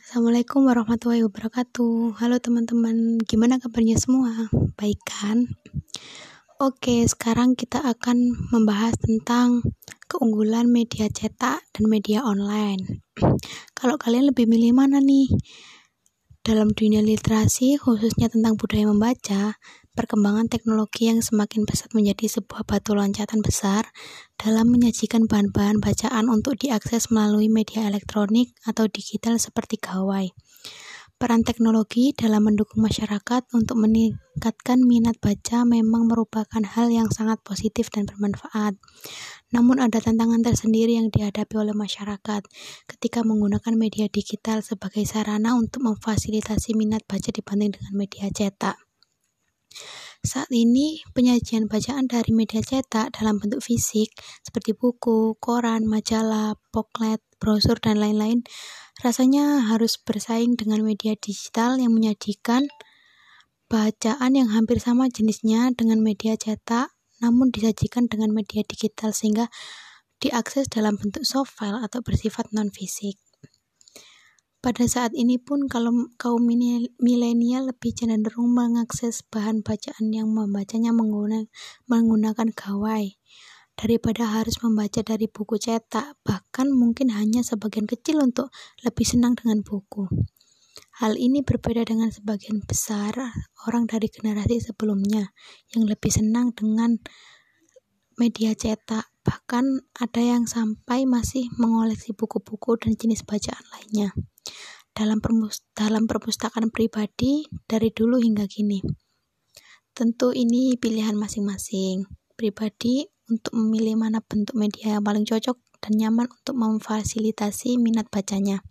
Assalamualaikum warahmatullahi wabarakatuh. Halo teman-teman, gimana kabarnya semua? Baik kan? Oke, sekarang kita akan membahas tentang keunggulan media cetak dan media online. Kalau kalian lebih milih mana nih? Dalam dunia literasi, khususnya tentang budaya membaca, perkembangan teknologi yang semakin pesat menjadi sebuah batu loncatan besar dalam menyajikan bahan-bahan bacaan untuk diakses melalui media elektronik atau digital seperti gawai. Peran teknologi dalam mendukung masyarakat untuk meningkatkan minat baca memang merupakan hal yang sangat positif dan bermanfaat. Namun ada tantangan tersendiri yang dihadapi oleh masyarakat ketika menggunakan media digital sebagai sarana untuk memfasilitasi minat baca dibanding dengan media cetak. Saat ini, penyajian bacaan dari media cetak dalam bentuk fisik seperti buku, koran, majalah, poklet, brosur, dan lain-lain rasanya harus bersaing dengan media digital yang menyajikan bacaan yang hampir sama jenisnya dengan media cetak namun disajikan dengan media digital sehingga diakses dalam bentuk soft file atau bersifat non-fisik. Pada saat ini pun kalau kaum milenial lebih cenderung mengakses bahan bacaan yang membacanya menggunakan, menggunakan gawai daripada harus membaca dari buku cetak, bahkan mungkin hanya sebagian kecil untuk lebih senang dengan buku. Hal ini berbeda dengan sebagian besar orang dari generasi sebelumnya yang lebih senang dengan media cetak, bahkan ada yang sampai masih mengoleksi buku-buku dan jenis bacaan lainnya dalam, permus dalam perpustakaan pribadi dari dulu hingga kini. Tentu ini pilihan masing-masing pribadi untuk memilih mana bentuk media yang paling cocok dan nyaman untuk memfasilitasi minat bacanya.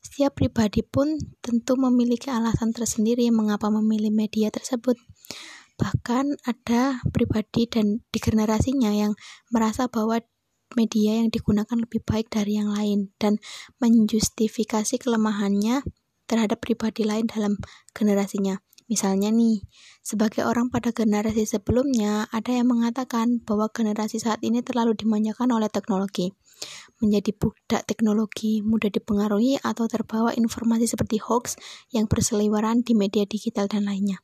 Setiap pribadi pun tentu memiliki alasan tersendiri mengapa memilih media tersebut. Bahkan ada pribadi dan di generasinya yang merasa bahwa media yang digunakan lebih baik dari yang lain dan menjustifikasi kelemahannya terhadap pribadi lain dalam generasinya. Misalnya nih, sebagai orang pada generasi sebelumnya, ada yang mengatakan bahwa generasi saat ini terlalu dimanjakan oleh teknologi. Menjadi budak teknologi, mudah dipengaruhi atau terbawa informasi seperti hoax yang berseliweran di media digital dan lainnya.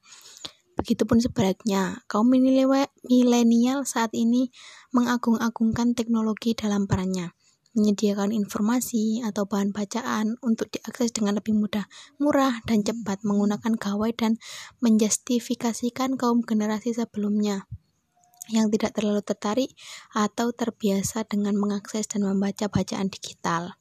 Begitupun sebaliknya, kaum milenial saat ini mengagung-agungkan teknologi dalam perannya, menyediakan informasi atau bahan bacaan untuk diakses dengan lebih mudah, murah, dan cepat menggunakan gawai dan menjustifikasikan kaum generasi sebelumnya yang tidak terlalu tertarik atau terbiasa dengan mengakses dan membaca bacaan digital.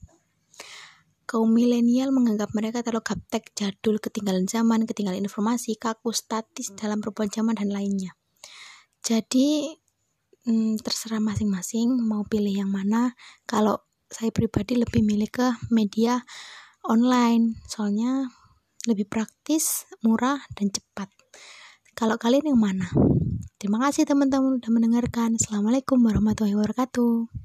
Kaum milenial menganggap mereka terlalu gaptek, jadul, ketinggalan zaman, ketinggalan informasi, kaku, statis dalam perubahan zaman dan lainnya. Jadi hmm, terserah masing-masing mau pilih yang mana. Kalau saya pribadi lebih milih ke media online, soalnya lebih praktis, murah, dan cepat. Kalau kalian yang mana? Terima kasih teman-teman sudah mendengarkan. Assalamualaikum warahmatullahi wabarakatuh.